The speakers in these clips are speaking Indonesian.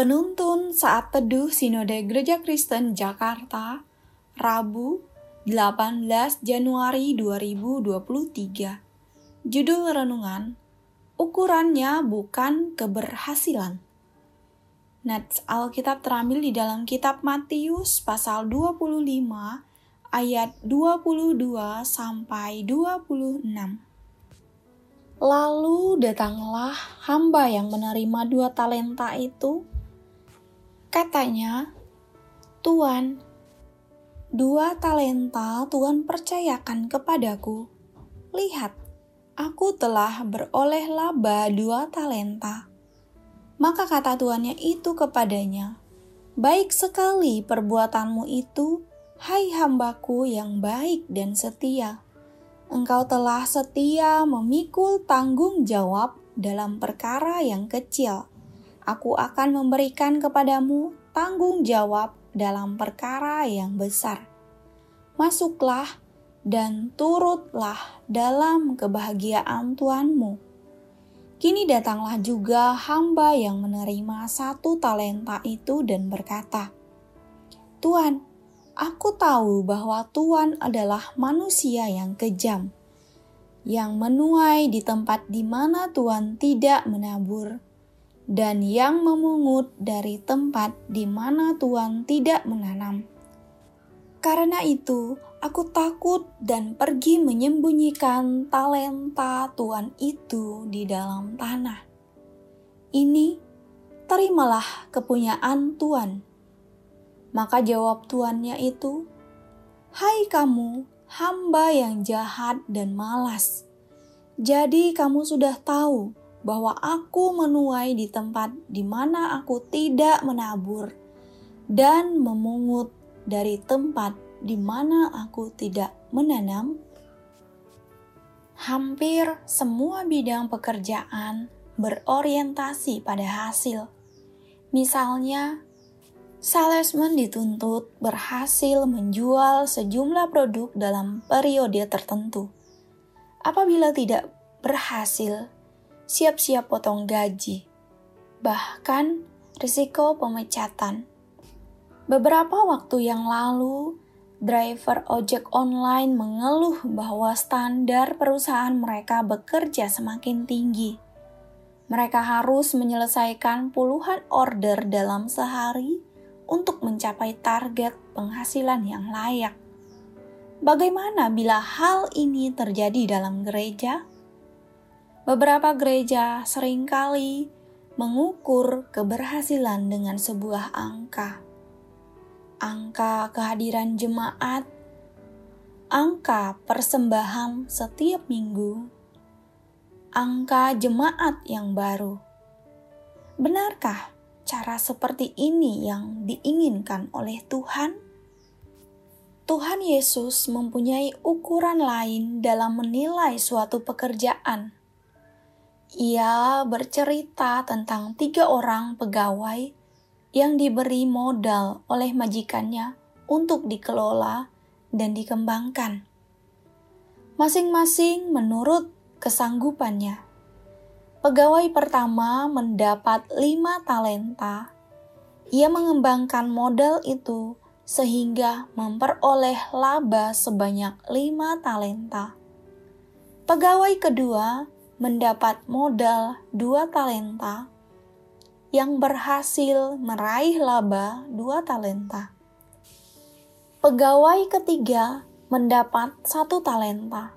Penuntun saat teduh Sinode Gereja Kristen Jakarta, Rabu, 18 Januari 2023. Judul renungan, ukurannya bukan keberhasilan. Nats Alkitab terambil di dalam kitab Matius pasal 25 ayat 22 sampai 26. Lalu datanglah hamba yang menerima dua talenta itu. Katanya, Tuan, dua talenta Tuhan percayakan kepadaku. Lihat, aku telah beroleh laba dua talenta. Maka kata tuannya itu kepadanya, Baik sekali perbuatanmu itu, hai hambaku yang baik dan setia engkau telah setia memikul tanggung jawab dalam perkara yang kecil. Aku akan memberikan kepadamu tanggung jawab dalam perkara yang besar. Masuklah dan turutlah dalam kebahagiaan Tuhanmu. Kini datanglah juga hamba yang menerima satu talenta itu dan berkata, "Tuhan, Aku tahu bahwa Tuhan adalah manusia yang kejam, yang menuai di tempat di mana Tuhan tidak menabur, dan yang memungut dari tempat di mana Tuhan tidak menanam. Karena itu, aku takut dan pergi menyembunyikan talenta Tuhan itu di dalam tanah. Ini terimalah kepunyaan Tuhan maka jawab tuannya itu, Hai kamu, hamba yang jahat dan malas. Jadi kamu sudah tahu bahwa aku menuai di tempat di mana aku tidak menabur dan memungut dari tempat di mana aku tidak menanam. Hampir semua bidang pekerjaan berorientasi pada hasil. Misalnya, salesman dituntut berhasil menjual sejumlah produk dalam periode tertentu. Apabila tidak berhasil, siap-siap potong gaji, bahkan risiko pemecatan. Beberapa waktu yang lalu, driver ojek online mengeluh bahwa standar perusahaan mereka bekerja semakin tinggi. Mereka harus menyelesaikan puluhan order dalam sehari untuk mencapai target penghasilan yang layak. Bagaimana bila hal ini terjadi dalam gereja? Beberapa gereja sering kali mengukur keberhasilan dengan sebuah angka. Angka kehadiran jemaat, angka persembahan setiap minggu, angka jemaat yang baru. Benarkah cara seperti ini yang diinginkan oleh Tuhan? Tuhan Yesus mempunyai ukuran lain dalam menilai suatu pekerjaan. Ia bercerita tentang tiga orang pegawai yang diberi modal oleh majikannya untuk dikelola dan dikembangkan. Masing-masing menurut kesanggupannya. Pegawai pertama mendapat lima talenta. Ia mengembangkan modal itu sehingga memperoleh laba sebanyak lima talenta. Pegawai kedua mendapat modal dua talenta yang berhasil meraih laba dua talenta. Pegawai ketiga mendapat satu talenta,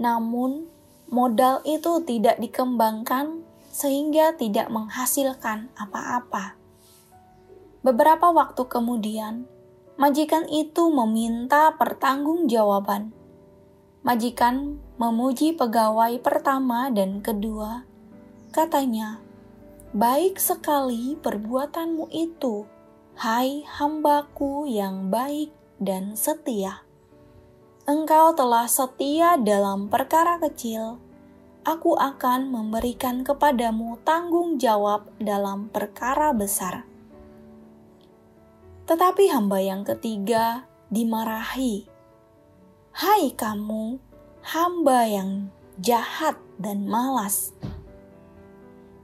namun modal itu tidak dikembangkan sehingga tidak menghasilkan apa-apa. Beberapa waktu kemudian, majikan itu meminta pertanggungjawaban. Majikan memuji pegawai pertama dan kedua. Katanya, "Baik sekali perbuatanmu itu, hai hambaku yang baik dan setia." Engkau telah setia dalam perkara kecil, aku akan memberikan kepadamu tanggung jawab dalam perkara besar. Tetapi hamba yang ketiga dimarahi. Hai kamu, hamba yang jahat dan malas.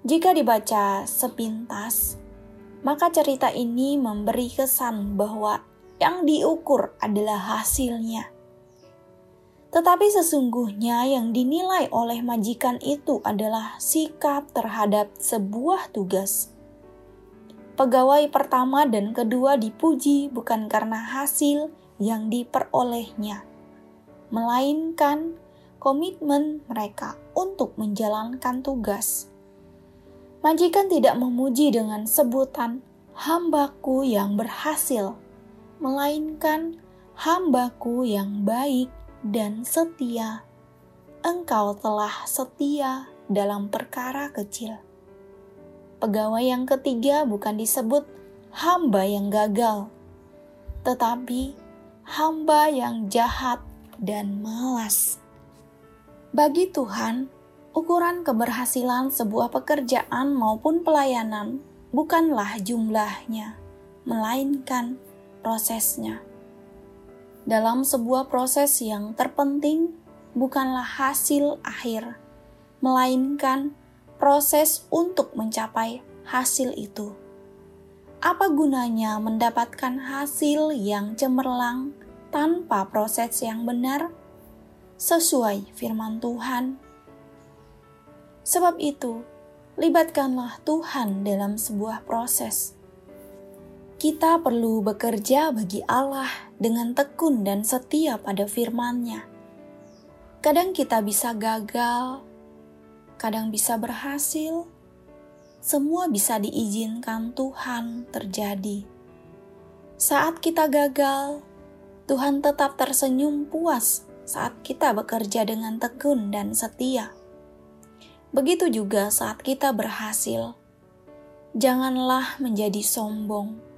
Jika dibaca sepintas, maka cerita ini memberi kesan bahwa yang diukur adalah hasilnya. Tetapi sesungguhnya yang dinilai oleh majikan itu adalah sikap terhadap sebuah tugas. Pegawai pertama dan kedua dipuji bukan karena hasil yang diperolehnya, melainkan komitmen mereka untuk menjalankan tugas. Majikan tidak memuji dengan sebutan "hambaku yang berhasil", melainkan "hambaku yang baik dan setia. Engkau telah setia dalam perkara kecil. Pegawai yang ketiga bukan disebut hamba yang gagal, tetapi hamba yang jahat dan malas. Bagi Tuhan, ukuran keberhasilan sebuah pekerjaan maupun pelayanan bukanlah jumlahnya, melainkan prosesnya dalam sebuah proses yang terpenting bukanlah hasil akhir, melainkan proses untuk mencapai hasil itu. Apa gunanya mendapatkan hasil yang cemerlang tanpa proses yang benar? Sesuai firman Tuhan. Sebab itu, libatkanlah Tuhan dalam sebuah proses kita perlu bekerja bagi Allah dengan tekun dan setia pada firman-Nya. Kadang kita bisa gagal, kadang bisa berhasil, semua bisa diizinkan Tuhan terjadi. Saat kita gagal, Tuhan tetap tersenyum puas saat kita bekerja dengan tekun dan setia. Begitu juga saat kita berhasil, janganlah menjadi sombong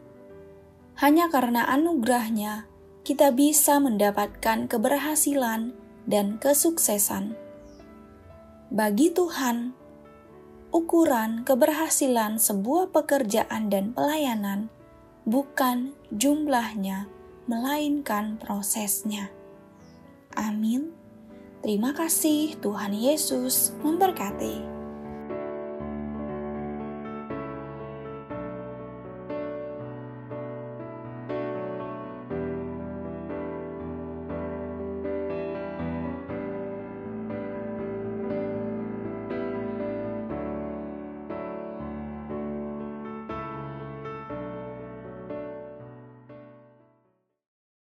hanya karena anugerahnya, kita bisa mendapatkan keberhasilan dan kesuksesan. Bagi Tuhan, ukuran keberhasilan sebuah pekerjaan dan pelayanan bukan jumlahnya, melainkan prosesnya. Amin. Terima kasih, Tuhan Yesus memberkati.